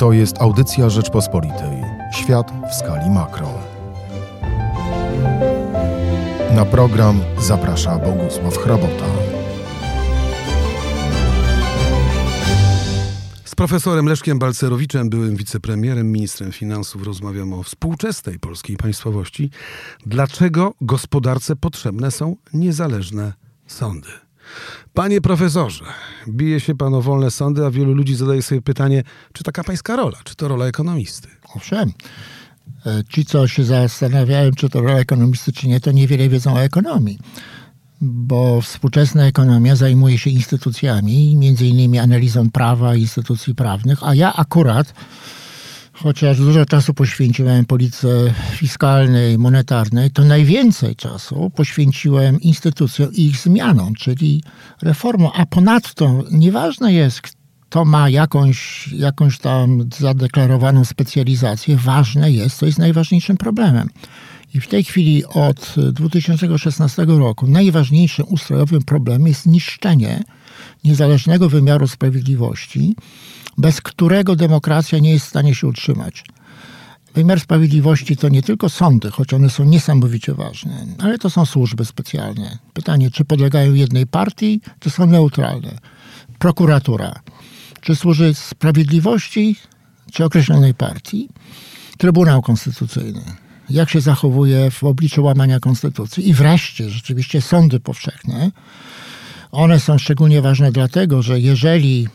To jest audycja Rzeczpospolitej. Świat w skali makro. Na program zaprasza Bogusław Hrabota. Z profesorem Leszkiem Balcerowiczem, byłym wicepremierem, ministrem finansów, rozmawiamy o współczesnej polskiej państwowości. Dlaczego gospodarce potrzebne są niezależne sądy? Panie profesorze, bije się pan o wolne sądy, a wielu ludzi zadaje sobie pytanie, czy taka pańska rola, czy to rola ekonomisty? Owszem. E, ci, co się zastanawiają, czy to rola ekonomisty, czy nie, to niewiele wiedzą o ekonomii. Bo współczesna ekonomia zajmuje się instytucjami, między innymi analizą prawa, instytucji prawnych, a ja akurat chociaż dużo czasu poświęciłem polityce fiskalnej, monetarnej, to najwięcej czasu poświęciłem instytucjom i ich zmianom, czyli reformom. A ponadto nieważne jest, kto ma jakąś, jakąś tam zadeklarowaną specjalizację, ważne jest, co jest najważniejszym problemem. I w tej chwili od 2016 roku najważniejszym ustrojowym problemem jest niszczenie niezależnego wymiaru sprawiedliwości, bez którego demokracja nie jest w stanie się utrzymać. Wymiar sprawiedliwości to nie tylko sądy, choć one są niesamowicie ważne, ale to są służby specjalne. Pytanie, czy podlegają jednej partii, czy są neutralne. Prokuratura, czy służy sprawiedliwości, czy określonej partii. Trybunał Konstytucyjny, jak się zachowuje w obliczu łamania konstytucji. I wreszcie rzeczywiście sądy powszechne. One są szczególnie ważne dlatego, że jeżeli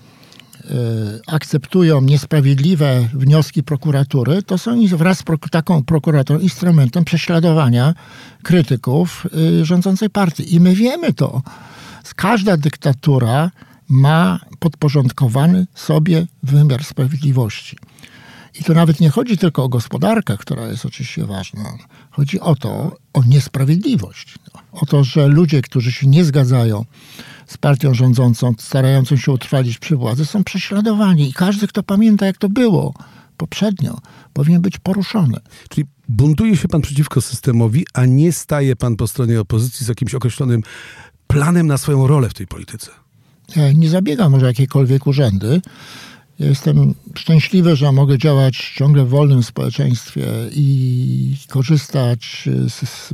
akceptują niesprawiedliwe wnioski prokuratury, to są wraz z taką prokuraturą instrumentem prześladowania krytyków y, rządzącej partii. I my wiemy to. Każda dyktatura ma podporządkowany sobie wymiar sprawiedliwości. I tu nawet nie chodzi tylko o gospodarkę, która jest oczywiście ważna. Chodzi o to, o niesprawiedliwość. O to, że ludzie, którzy się nie zgadzają z partią rządzącą, starającą się utrwalić przy władzy, są prześladowani. I każdy, kto pamięta, jak to było poprzednio, powinien być poruszony. Czyli buntuje się pan przeciwko systemowi, a nie staje pan po stronie opozycji z jakimś określonym planem na swoją rolę w tej polityce? Ja nie zabiegam może jakiekolwiek urzędy. Jestem szczęśliwy, że mogę działać ciągle w wolnym społeczeństwie i korzystać z, z,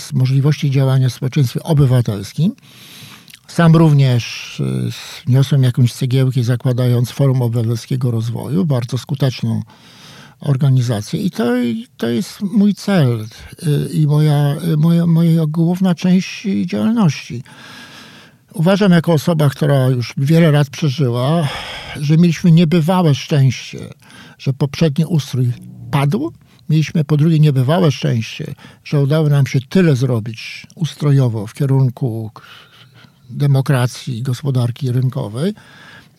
z możliwości działania w społeczeństwie obywatelskim. Sam również wniosłem jakąś cegiełkę zakładając Forum Obywatelskiego Rozwoju, bardzo skuteczną organizację i to, to jest mój cel y, i moja, moja, moja główna część działalności. Uważam jako osoba, która już wiele lat przeżyła, że mieliśmy niebywałe szczęście, że poprzedni ustrój padł. Mieliśmy po drugie niebywałe szczęście, że udało nam się tyle zrobić ustrojowo w kierunku demokracji, gospodarki rynkowej.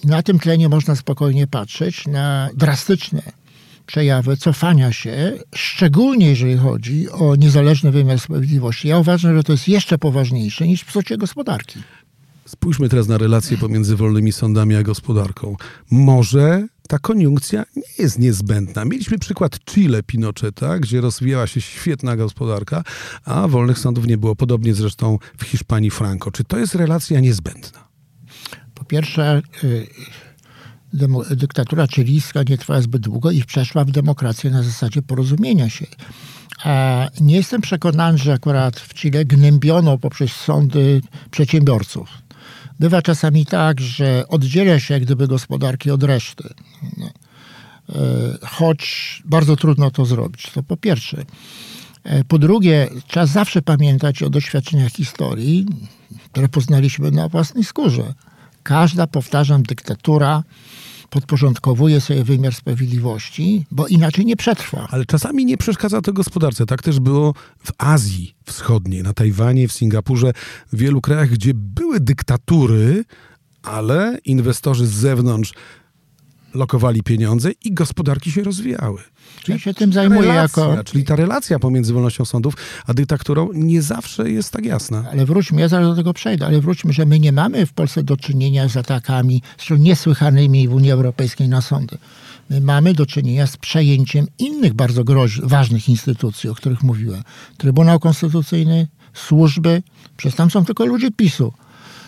Na tym tle nie można spokojnie patrzeć na drastyczne przejawy cofania się, szczególnie jeżeli chodzi o niezależny wymiar sprawiedliwości. Ja uważam, że to jest jeszcze poważniejsze niż psucie gospodarki. Spójrzmy teraz na relacje pomiędzy wolnymi sądami a gospodarką. Może ta koniunkcja nie jest niezbędna. Mieliśmy przykład Chile Pinocheta, gdzie rozwijała się świetna gospodarka, a wolnych sądów nie było. Podobnie zresztą w Hiszpanii Franco. Czy to jest relacja niezbędna? Po pierwsze, y, dyktatura chilijska nie trwała zbyt długo i przeszła w demokrację na zasadzie porozumienia się. Nie jestem przekonany, że akurat w Chile gnębiono poprzez sądy przedsiębiorców. Bywa czasami tak, że oddziela się jak gdyby gospodarki od reszty. No. E, choć bardzo trudno to zrobić. To po pierwsze. E, po drugie, trzeba zawsze pamiętać o doświadczeniach historii, które poznaliśmy na własnej skórze. Każda, powtarzam, dyktatura podporządkowuje sobie wymiar sprawiedliwości, bo inaczej nie przetrwa. Ale czasami nie przeszkadza to gospodarce. Tak też było w Azji Wschodniej, na Tajwanie, w Singapurze, w wielu krajach, gdzie były dyktatury, ale inwestorzy z zewnątrz lokowali pieniądze i gospodarki się rozwijały. Czyli się tym zajmuję relacja, jako... Czyli ta relacja pomiędzy wolnością sądów a dyktaturą nie zawsze jest tak jasna. Ale wróćmy, ja zaraz do tego przejdę, ale wróćmy, że my nie mamy w Polsce do czynienia z atakami niesłychanymi w Unii Europejskiej na sądy. My mamy do czynienia z przejęciem innych bardzo groź, ważnych instytucji, o których mówiłem. Trybunał Konstytucyjny, służby, przez tam są tylko ludzie PiSu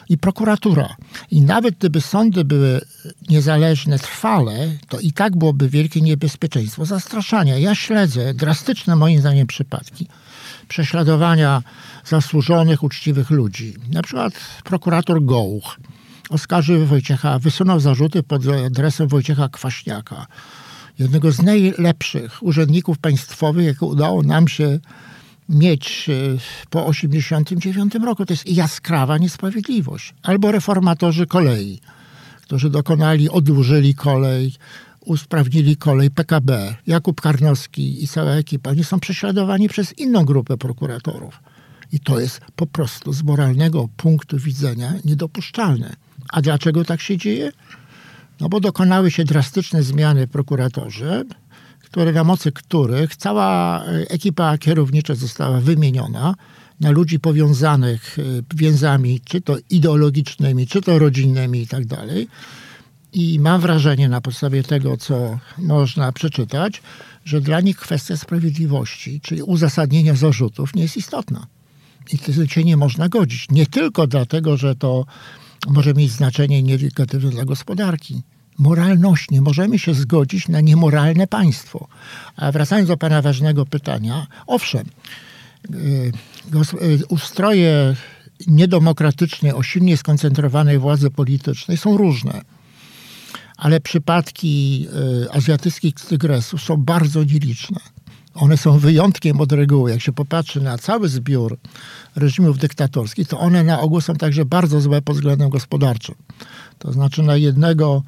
i prokuratura. I nawet gdyby sądy były niezależne trwale, to i tak byłoby wielkie niebezpieczeństwo zastraszania. Ja śledzę drastyczne moim zdaniem przypadki prześladowania zasłużonych, uczciwych ludzi. Na przykład prokurator Gołuch oskarżył Wojciecha, wysunął zarzuty pod adresem Wojciecha Kwaśniaka, jednego z najlepszych urzędników państwowych, jakie udało nam się mieć e, po 1989 roku. To jest jaskrawa niesprawiedliwość. Albo reformatorzy kolei, którzy dokonali, odłużyli kolej, usprawnili kolej PKB. Jakub Karnowski i cała ekipa, oni są prześladowani przez inną grupę prokuratorów. I to jest po prostu z moralnego punktu widzenia niedopuszczalne. A dlaczego tak się dzieje? No bo dokonały się drastyczne zmiany w prokuratorze, które, na mocy których cała e, ekipa kierownicza została wymieniona na ludzi powiązanych e, więzami, czy to ideologicznymi, czy to rodzinnymi i tak dalej. I mam wrażenie na podstawie tego, co można przeczytać, że dla nich kwestia sprawiedliwości, czyli uzasadnienia zarzutów, nie jest istotna. I to się nie można godzić. Nie tylko dlatego, że to może mieć znaczenie negatywne dla gospodarki. Moralność. Nie możemy się zgodzić na niemoralne państwo. A wracając do Pana ważnego pytania, owszem, y, y, ustroje niedemokratycznie o silnie skoncentrowanej władzy politycznej są różne. Ale przypadki y, azjatyckich tygresów są bardzo nieliczne. One są wyjątkiem od reguły. Jak się popatrzy na cały zbiór reżimów dyktatorskich, to one na ogół są także bardzo złe pod względem gospodarczym. To znaczy na jednego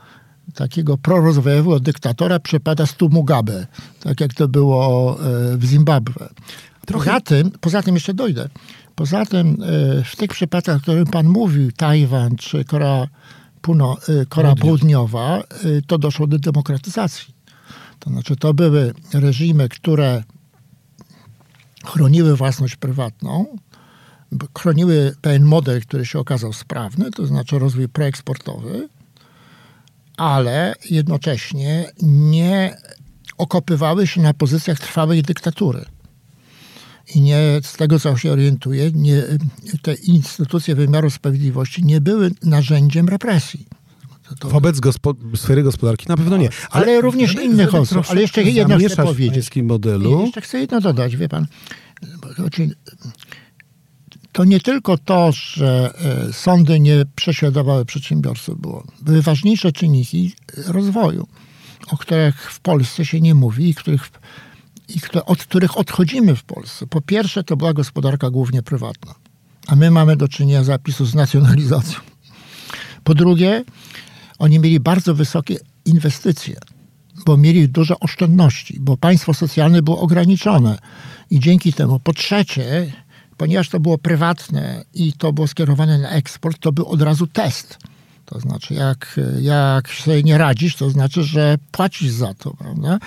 takiego prorozwojowego dyktatora przypada stu Mugabe, tak jak to było e, w Zimbabwe. Trochę... Poza, tym, poza tym jeszcze dojdę. Poza tym e, w tych przypadkach, o których pan mówił, Tajwan czy Korea, Półno, e, Korea Południowa, to doszło do demokratyzacji. To znaczy to były reżimy, które chroniły własność prywatną, chroniły pewien model, który się okazał sprawny, to znaczy rozwój preeksportowy, ale jednocześnie nie okopywały się na pozycjach trwałej dyktatury. I nie, z tego co się orientuję, nie, te instytucje wymiaru sprawiedliwości nie były narzędziem represji. To, to... Wobec gospo sfery gospodarki na pewno nie. Ale, ale również innych osób. Ale jeszcze jedno chcę powiedzieć. W modelu. jeszcze chcę jedno dodać, wie pan. Znaczy, to nie tylko to, że e, sądy nie prześladowały przedsiębiorców było. Były ważniejsze czynniki rozwoju, o których w Polsce się nie mówi i, których, i od których odchodzimy w Polsce. Po pierwsze, to była gospodarka głównie prywatna, a my mamy do czynienia zapisu z nacjonalizacją. Po drugie, oni mieli bardzo wysokie inwestycje, bo mieli duże oszczędności, bo państwo socjalne było ograniczone. I dzięki temu, po trzecie, ponieważ to było prywatne i to było skierowane na eksport, to był od razu test. To znaczy, jak, jak sobie nie radzisz, to znaczy, że płacisz za to, prawda?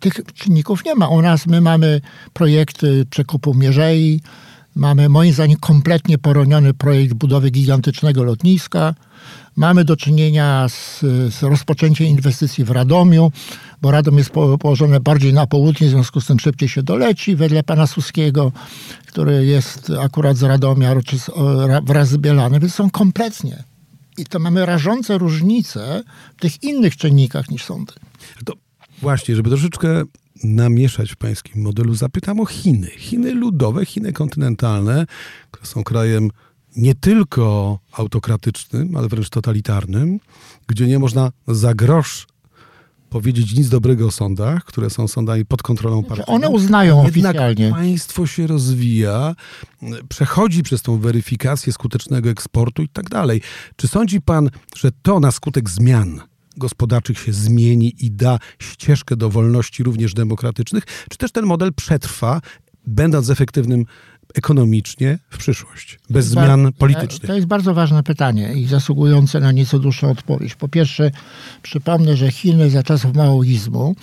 Tych czynników nie ma. U nas my mamy projekty przekupu mierzei, mamy moim zdaniem kompletnie poroniony projekt budowy gigantycznego lotniska, Mamy do czynienia z, z rozpoczęciem inwestycji w Radomiu, bo Radom jest położone bardziej na południe, w związku z tym szybciej się doleci, wedle pana Suskiego, który jest akurat z Radomia, czy wraz z Bielanem, więc są kompletnie. I to mamy rażące różnice w tych innych czynnikach niż sądy. To właśnie, żeby troszeczkę namieszać w pańskim modelu, zapytam o Chiny. Chiny ludowe, Chiny kontynentalne, które są krajem nie tylko autokratycznym, ale wręcz totalitarnym, gdzie nie można za grosz powiedzieć nic dobrego o sądach, które są sądami pod kontrolą partii. One uznają Jednak oficjalnie. państwo się rozwija, przechodzi przez tą weryfikację skutecznego eksportu i tak dalej. Czy sądzi pan, że to na skutek zmian gospodarczych się zmieni i da ścieżkę do wolności również demokratycznych, czy też ten model przetrwa, będąc efektywnym ekonomicznie w przyszłość, bez zmian politycznych? To jest bardzo ważne pytanie i zasługujące na nieco dłuższą odpowiedź. Po pierwsze, przypomnę, że Chiny za czasów maoizmu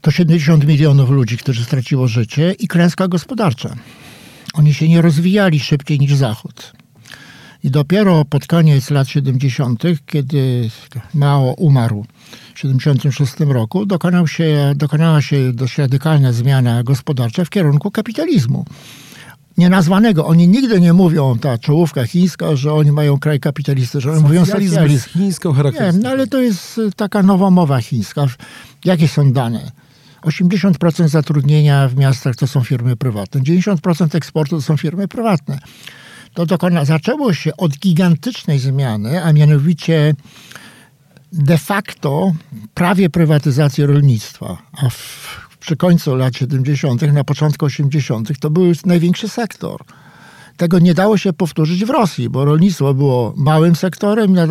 to 70 milionów ludzi, którzy straciło życie i klęska gospodarcza. Oni się nie rozwijali szybciej niż Zachód. I dopiero pod koniec lat 70., kiedy Mao umarł w 76 roku, dokonał się, dokonała się dość radykalna zmiana gospodarcza w kierunku kapitalizmu nienazwanego. Oni nigdy nie mówią, ta czołówka chińska, że oni mają kraj kapitalistyczny, oni mówią Socjalizm chińską Nie, charakterystyką. no ale to jest y, taka nowa mowa chińska. Jakie są dane? 80% zatrudnienia w miastach to są firmy prywatne, 90% eksportu to są firmy prywatne. To dokona, zaczęło się od gigantycznej zmiany, a mianowicie de facto prawie prywatyzacji rolnictwa, a w, przy końcu lat 70., na początku 80., to był największy sektor. Tego nie dało się powtórzyć w Rosji, bo rolnictwo było małym sektorem, na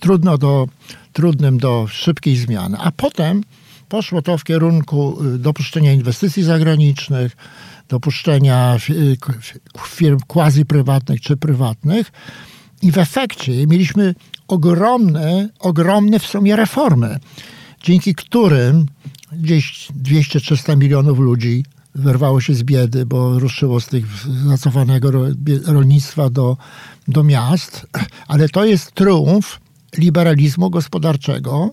trudno do, trudnym do szybkiej zmiany. A potem poszło to w kierunku y, dopuszczenia inwestycji zagranicznych, dopuszczenia k- firm quasi prywatnych czy prywatnych i w efekcie mieliśmy ogromne, ogromne w sumie reformy, dzięki którym gdzieś 200-300 milionów ludzi wyrwało się z biedy, bo ruszyło z tych zacofanego rolnictwa do, do miast. Ale to jest triumf liberalizmu gospodarczego,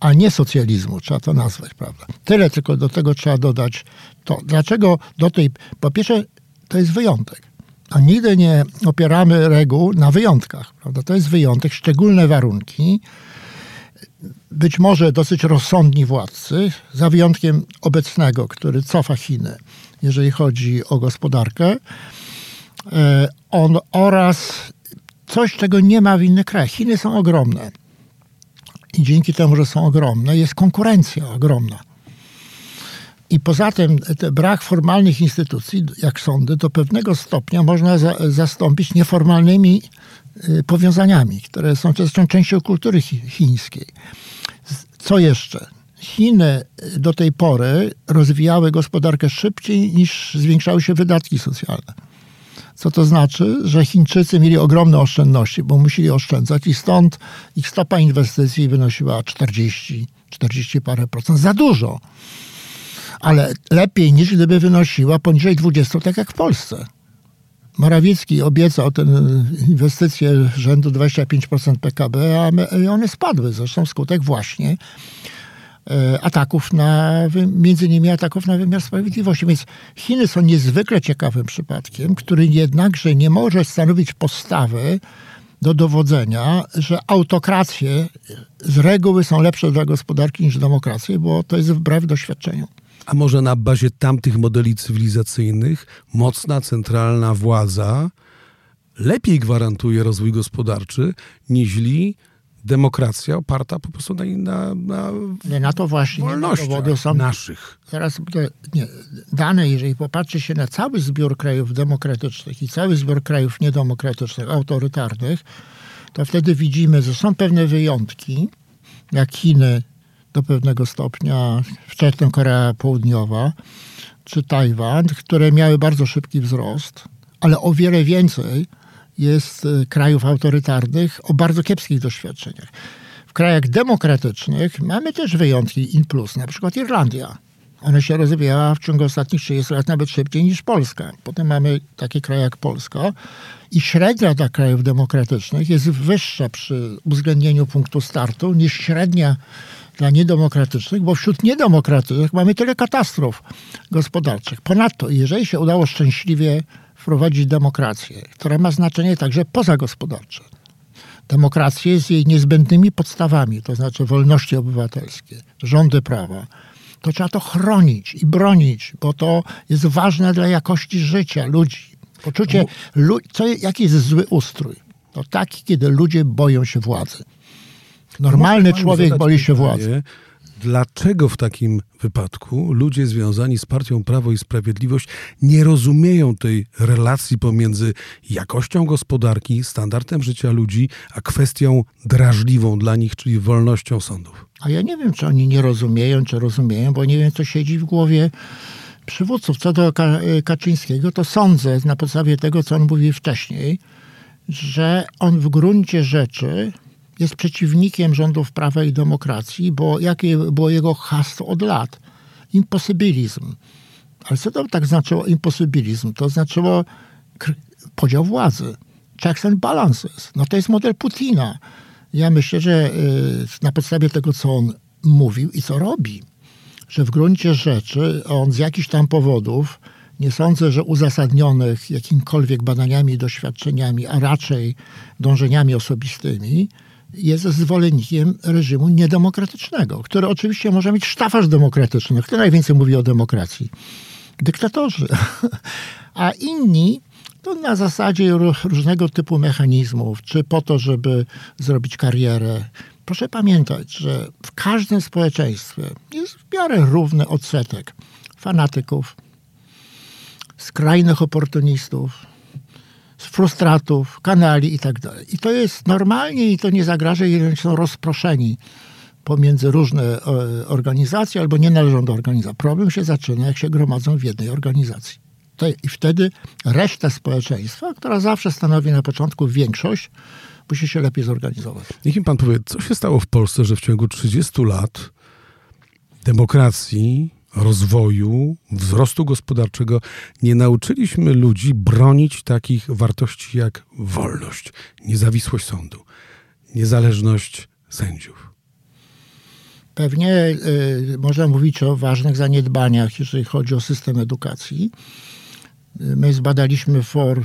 a nie socjalizmu, trzeba to nazwać, prawda? Tyle tylko do tego trzeba dodać to. Dlaczego do tej, po pierwsze, to jest wyjątek. A nigdy nie opieramy reguł na wyjątkach, prawda? To jest wyjątek, szczególne warunki, być może dosyć rozsądni władcy, za wyjątkiem obecnego, który cofa Chiny, jeżeli chodzi o gospodarkę, e, on, oraz coś, czego nie ma w innych krajach. Chiny są ogromne. I dzięki temu, że są ogromne, jest konkurencja ogromna. I poza tym brak formalnych instytucji, jak sądy, do pewnego stopnia można za, zastąpić nieformalnymi y, powiązaniami, które są zresztą częścią kultury chi, chińskiej. Co jeszcze? Chiny y, do tej pory rozwijały gospodarkę szybciej niż zwiększały się wydatki socjalne. Co to znaczy? Że Chińczycy mieli ogromne oszczędności, bo musieli oszczędzać i stąd ich stopa inwestycji wynosiła 40, 40 parę procent. Za dużo. Ale lepiej niż gdyby wynosiła poniżej 20, tak jak w Polsce. Morawiecki obiecał tę inwestycję rzędu 25% PKB, a one spadły. Zresztą skutek właśnie e, ataków na, między innymi ataków na wymiar sprawiedliwości. Więc Chiny są niezwykle ciekawym przypadkiem, który jednakże nie może stanowić podstawy do dowodzenia, że autokracje z reguły są lepsze dla gospodarki niż demokracje, bo to jest wbrew doświadczeniu. A może na bazie tamtych modeli cywilizacyjnych mocna centralna władza lepiej gwarantuje rozwój gospodarczy niźli demokracja oparta po prostu na, na, na Nie, na to właśnie wolnościach. Są naszych. Teraz te, nie, dane, jeżeli popatrzy się na cały zbiór krajów demokratycznych i cały zbiór krajów niedemokratycznych, autorytarnych, to wtedy widzimy, że są pewne wyjątki, jak Chiny do pewnego stopnia, wczesna Korea Południowa, czy Tajwan, które miały bardzo szybki wzrost, ale o wiele więcej jest y, krajów autorytarnych o bardzo kiepskich doświadczeniach. W krajach demokratycznych mamy też wyjątki in plus, na przykład Irlandia. Ona się rozwijała w ciągu ostatnich 30 lat nawet szybciej niż Polska. Potem mamy takie kraje jak Polska i średnia dla krajów demokratycznych jest wyższa przy uwzględnieniu punktu startu niż średnia dla niedemokratycznych, bo wśród niedemokratycznych mamy tyle katastrof gospodarczych. Ponadto, jeżeli się udało szczęśliwie wprowadzić demokrację, która ma znaczenie także pozagospodarcze, demokrację z jej niezbędnymi podstawami, to znaczy wolności obywatelskie, rządy prawa, to trzeba to chronić i bronić, bo to jest ważne dla jakości życia ludzi. Poczucie, co, jaki jest zły ustrój? To taki, kiedy ludzie boją się władzy. Normalny człowiek boi się władzy. Dlaczego w takim wypadku ludzie związani z partią Prawo i Sprawiedliwość nie rozumieją tej relacji pomiędzy jakością gospodarki, standardem życia ludzi, a kwestią drażliwą dla nich, czyli wolnością sądów? A ja nie wiem, czy oni nie rozumieją, czy rozumieją, bo nie wiem, co siedzi w głowie przywódców. Co do Ka- Kaczyńskiego, to sądzę na podstawie tego, co on mówił wcześniej, że on w gruncie rzeczy jest przeciwnikiem rządów prawa i demokracji, bo jakie było jego hasło od lat? Imposybilizm. Ale co to tak znaczyło imposybilizm? To znaczyło podział władzy. Checks and balances. No to jest model Putina. Ja myślę, że y, na podstawie tego, co on mówił i co robi, że w gruncie rzeczy on z jakichś tam powodów nie sądzę, że uzasadnionych jakimkolwiek badaniami doświadczeniami, a raczej dążeniami osobistymi, jest zwolennikiem reżimu niedemokratycznego, który oczywiście może mieć sztafaż demokratyczny. Kto najwięcej mówi o demokracji? Dyktatorzy. A inni to na zasadzie różnego typu mechanizmów, czy po to, żeby zrobić karierę. Proszę pamiętać, że w każdym społeczeństwie jest w miarę równy odsetek fanatyków, skrajnych oportunistów, frustratów, kanali i tak dalej. I to jest normalnie i to nie zagraża, jeżeli są rozproszeni pomiędzy różne e, organizacje albo nie należą do organizacji. Problem się zaczyna, jak się gromadzą w jednej organizacji. I wtedy reszta społeczeństwa, która zawsze stanowi na początku większość, musi się lepiej zorganizować. Niech mi pan powie, co się stało w Polsce, że w ciągu 30 lat demokracji, rozwoju, wzrostu gospodarczego nie nauczyliśmy ludzi bronić takich wartości jak wolność, niezawisłość sądu, niezależność sędziów. Pewnie y, można mówić o ważnych zaniedbaniach, jeżeli chodzi o system edukacji. My zbadaliśmy for,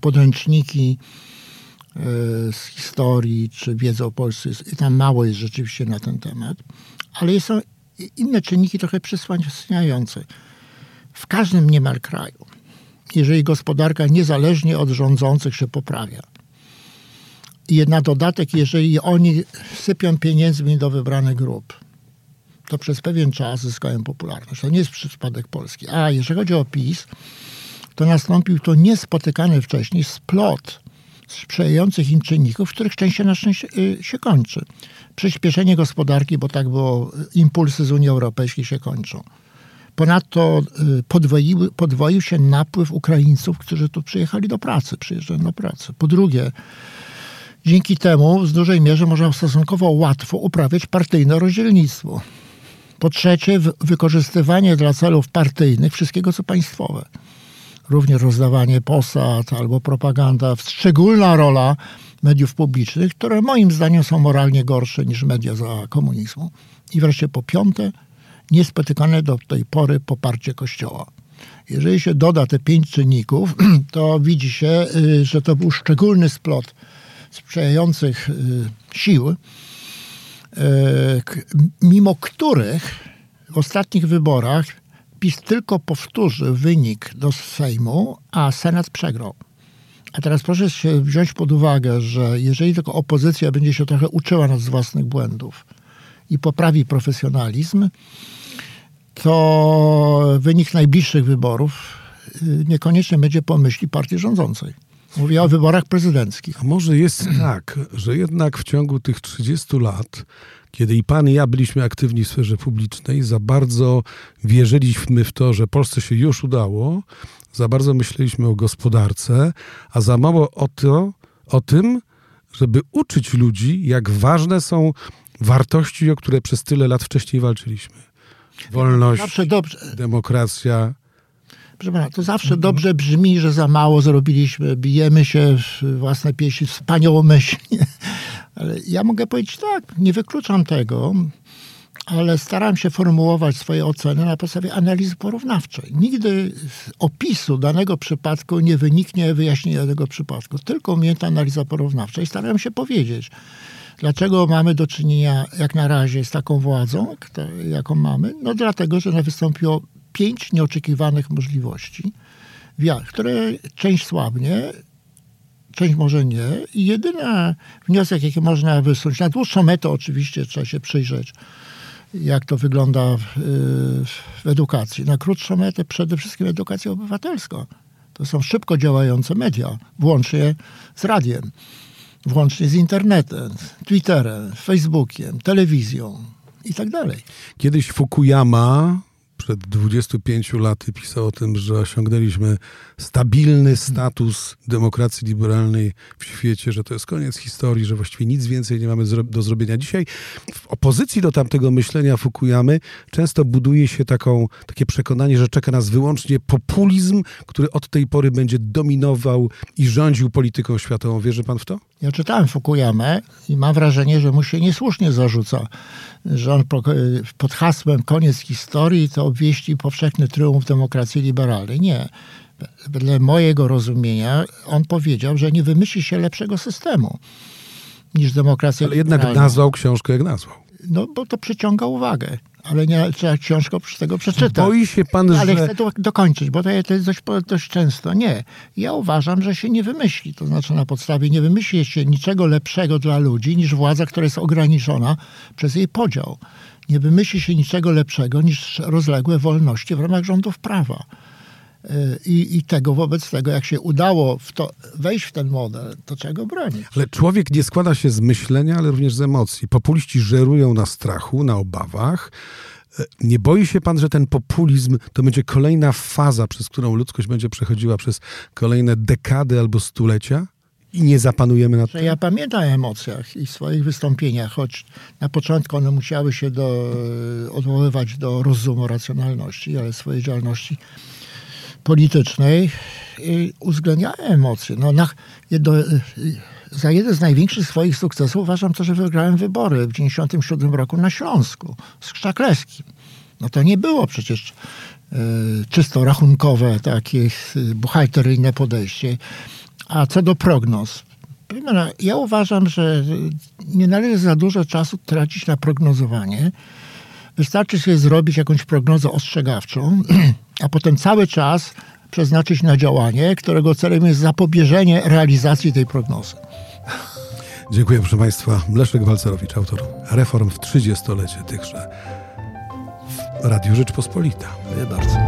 podręczniki y, z historii czy wiedzy o Polsce i tam mało jest rzeczywiście na ten temat, ale są inne czynniki trochę przysłaniające. W każdym niemal kraju, jeżeli gospodarka niezależnie od rządzących się poprawia, i na dodatek, jeżeli oni sypią pieniędzmi do wybranych grup, to przez pewien czas zyskają popularność. To nie jest przypadek Polski. A jeżeli chodzi o PiS, to nastąpił to niespotykany wcześniej splot sprzyjających im czynników, których częściej na szczęście y, się kończy. Przyspieszenie gospodarki, bo tak było, impulsy z Unii Europejskiej się kończą. Ponadto y, podwoił, podwoił się napływ Ukraińców, którzy tu przyjechali do pracy, przyjeżdżają do pracy. Po drugie, dzięki temu w dużej mierze można stosunkowo łatwo uprawiać partyjne rozdzielnictwo. Po trzecie, wykorzystywanie dla celów partyjnych wszystkiego, co państwowe. Również rozdawanie posad albo propaganda, szczególna rola mediów publicznych, które moim zdaniem są moralnie gorsze niż media za komunizmu. I wreszcie po piąte, niespotykane do tej pory poparcie Kościoła. Jeżeli się doda te pięć czynników, to widzi się, y, że to był szczególny splot sprzyjających y, sił, E, mimo których w ostatnich wyborach PiS tylko powtórzył wynik do Sejmu, a Senat przegrał. A teraz proszę się wziąć pod uwagę, że jeżeli tylko opozycja będzie się trochę uczyła nas z własnych błędów i poprawi profesjonalizm, to wynik najbliższych wyborów y, niekoniecznie będzie po myśli partii rządzącej. Mówię o wyborach prezydenckich. A może jest tak, że jednak w ciągu tych 30 lat, kiedy i pan i ja byliśmy aktywni w sferze publicznej, za bardzo wierzyliśmy w to, że Polsce się już udało, za bardzo myśleliśmy o gospodarce, a za mało o, to, o tym, żeby uczyć ludzi, jak ważne są wartości, o które przez tyle lat wcześniej walczyliśmy. Wolność, demokracja, Proszę pana, to zawsze dobrze brzmi, że za mało zrobiliśmy, bijemy się w własne pieśni wspaniałomyślnie. Ale ja mogę powiedzieć tak, nie wykluczam tego, ale staram się formułować swoje oceny na podstawie analizy porównawczej. Nigdy z opisu danego przypadku nie wyniknie wyjaśnienia tego przypadku, tylko umiejętna analiza porównawcza. I staram się powiedzieć, dlaczego mamy do czynienia jak na razie z taką władzą, jaką mamy. No dlatego, że wystąpiło pięć nieoczekiwanych możliwości, które część słabnie, część może nie. I jedyny wniosek, jaki można wysunąć, na dłuższą metę oczywiście trzeba się przyjrzeć, jak to wygląda w, w edukacji. Na krótszą metę przede wszystkim edukacja obywatelska. To są szybko działające media, włącznie z radiem, włącznie z internetem, Twitterem, Facebookiem, telewizją i tak dalej. Kiedyś Fukuyama przed 25 laty pisał o tym, że osiągnęliśmy stabilny status demokracji liberalnej w świecie, że to jest koniec historii, że właściwie nic więcej nie mamy do zrobienia. Dzisiaj w opozycji do tamtego myślenia Fukuyamy często buduje się taką, takie przekonanie, że czeka nas wyłącznie populizm, który od tej pory będzie dominował i rządził polityką światową. Wierzy pan w to? Ja czytałem Fukuyamę i mam wrażenie, że mu się niesłusznie zarzuca, że on pod hasłem koniec historii to wieści powszechny triumf demokracji liberalnej. Nie. Wedle mojego rozumienia on powiedział, że nie wymyśli się lepszego systemu niż demokracja Ale jednak liberalna. nazwał książkę jak nazwał. No bo to przyciąga uwagę. Ale nie trzeba książkę oprócz tego przeczytać. Boi się pan, Ale że... chcę to dokończyć, bo to, to jest dość, dość często. Nie. Ja uważam, że się nie wymyśli. To znaczy na podstawie nie wymyśli się niczego lepszego dla ludzi niż władza, która jest ograniczona przez jej podział. Nie wymyśli się niczego lepszego niż rozległe wolności w ramach rządów prawa. I, I tego wobec tego, jak się udało w to, wejść w ten model, to czego bronić? Ale człowiek nie składa się z myślenia, ale również z emocji. Populiści żerują na strachu, na obawach. E, Nie boi się pan, że ten populizm to będzie kolejna faza, przez którą ludzkość będzie przechodziła przez kolejne dekady albo stulecia i nie zapanujemy nad tym? ja pamiętam o emocjach i swoich wystąpieniach, choć na początku one musiały się do, odwoływać do rozumu, racjonalności, ale swojej działalności politycznej uwzględniałem emocje. No, na, jedno, za jeden z największych swoich sukcesów uważam to, że wygrałem wybory w 1997 roku na Śląsku z Krzaklewskim. No to nie było przecież y, czysto rachunkowe, takie y, buchalteryjne podejście. A co do prognoz, ja uważam, że nie należy za dużo czasu tracić na prognozowanie. Wystarczy sobie zrobić jakąś prognozę ostrzegawczą, a potem cały czas przeznaczyć na działanie, którego celem jest zapobieżenie realizacji tej prognozy. Dziękuję proszę państwa. Leszek Walcerowicz, autor reform w 30-lecie tychże w Radiu Rzeczpospolita. Dziękuję bardzo.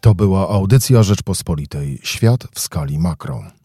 To była audycja Rzeczpospolitej. Świat w skali makro.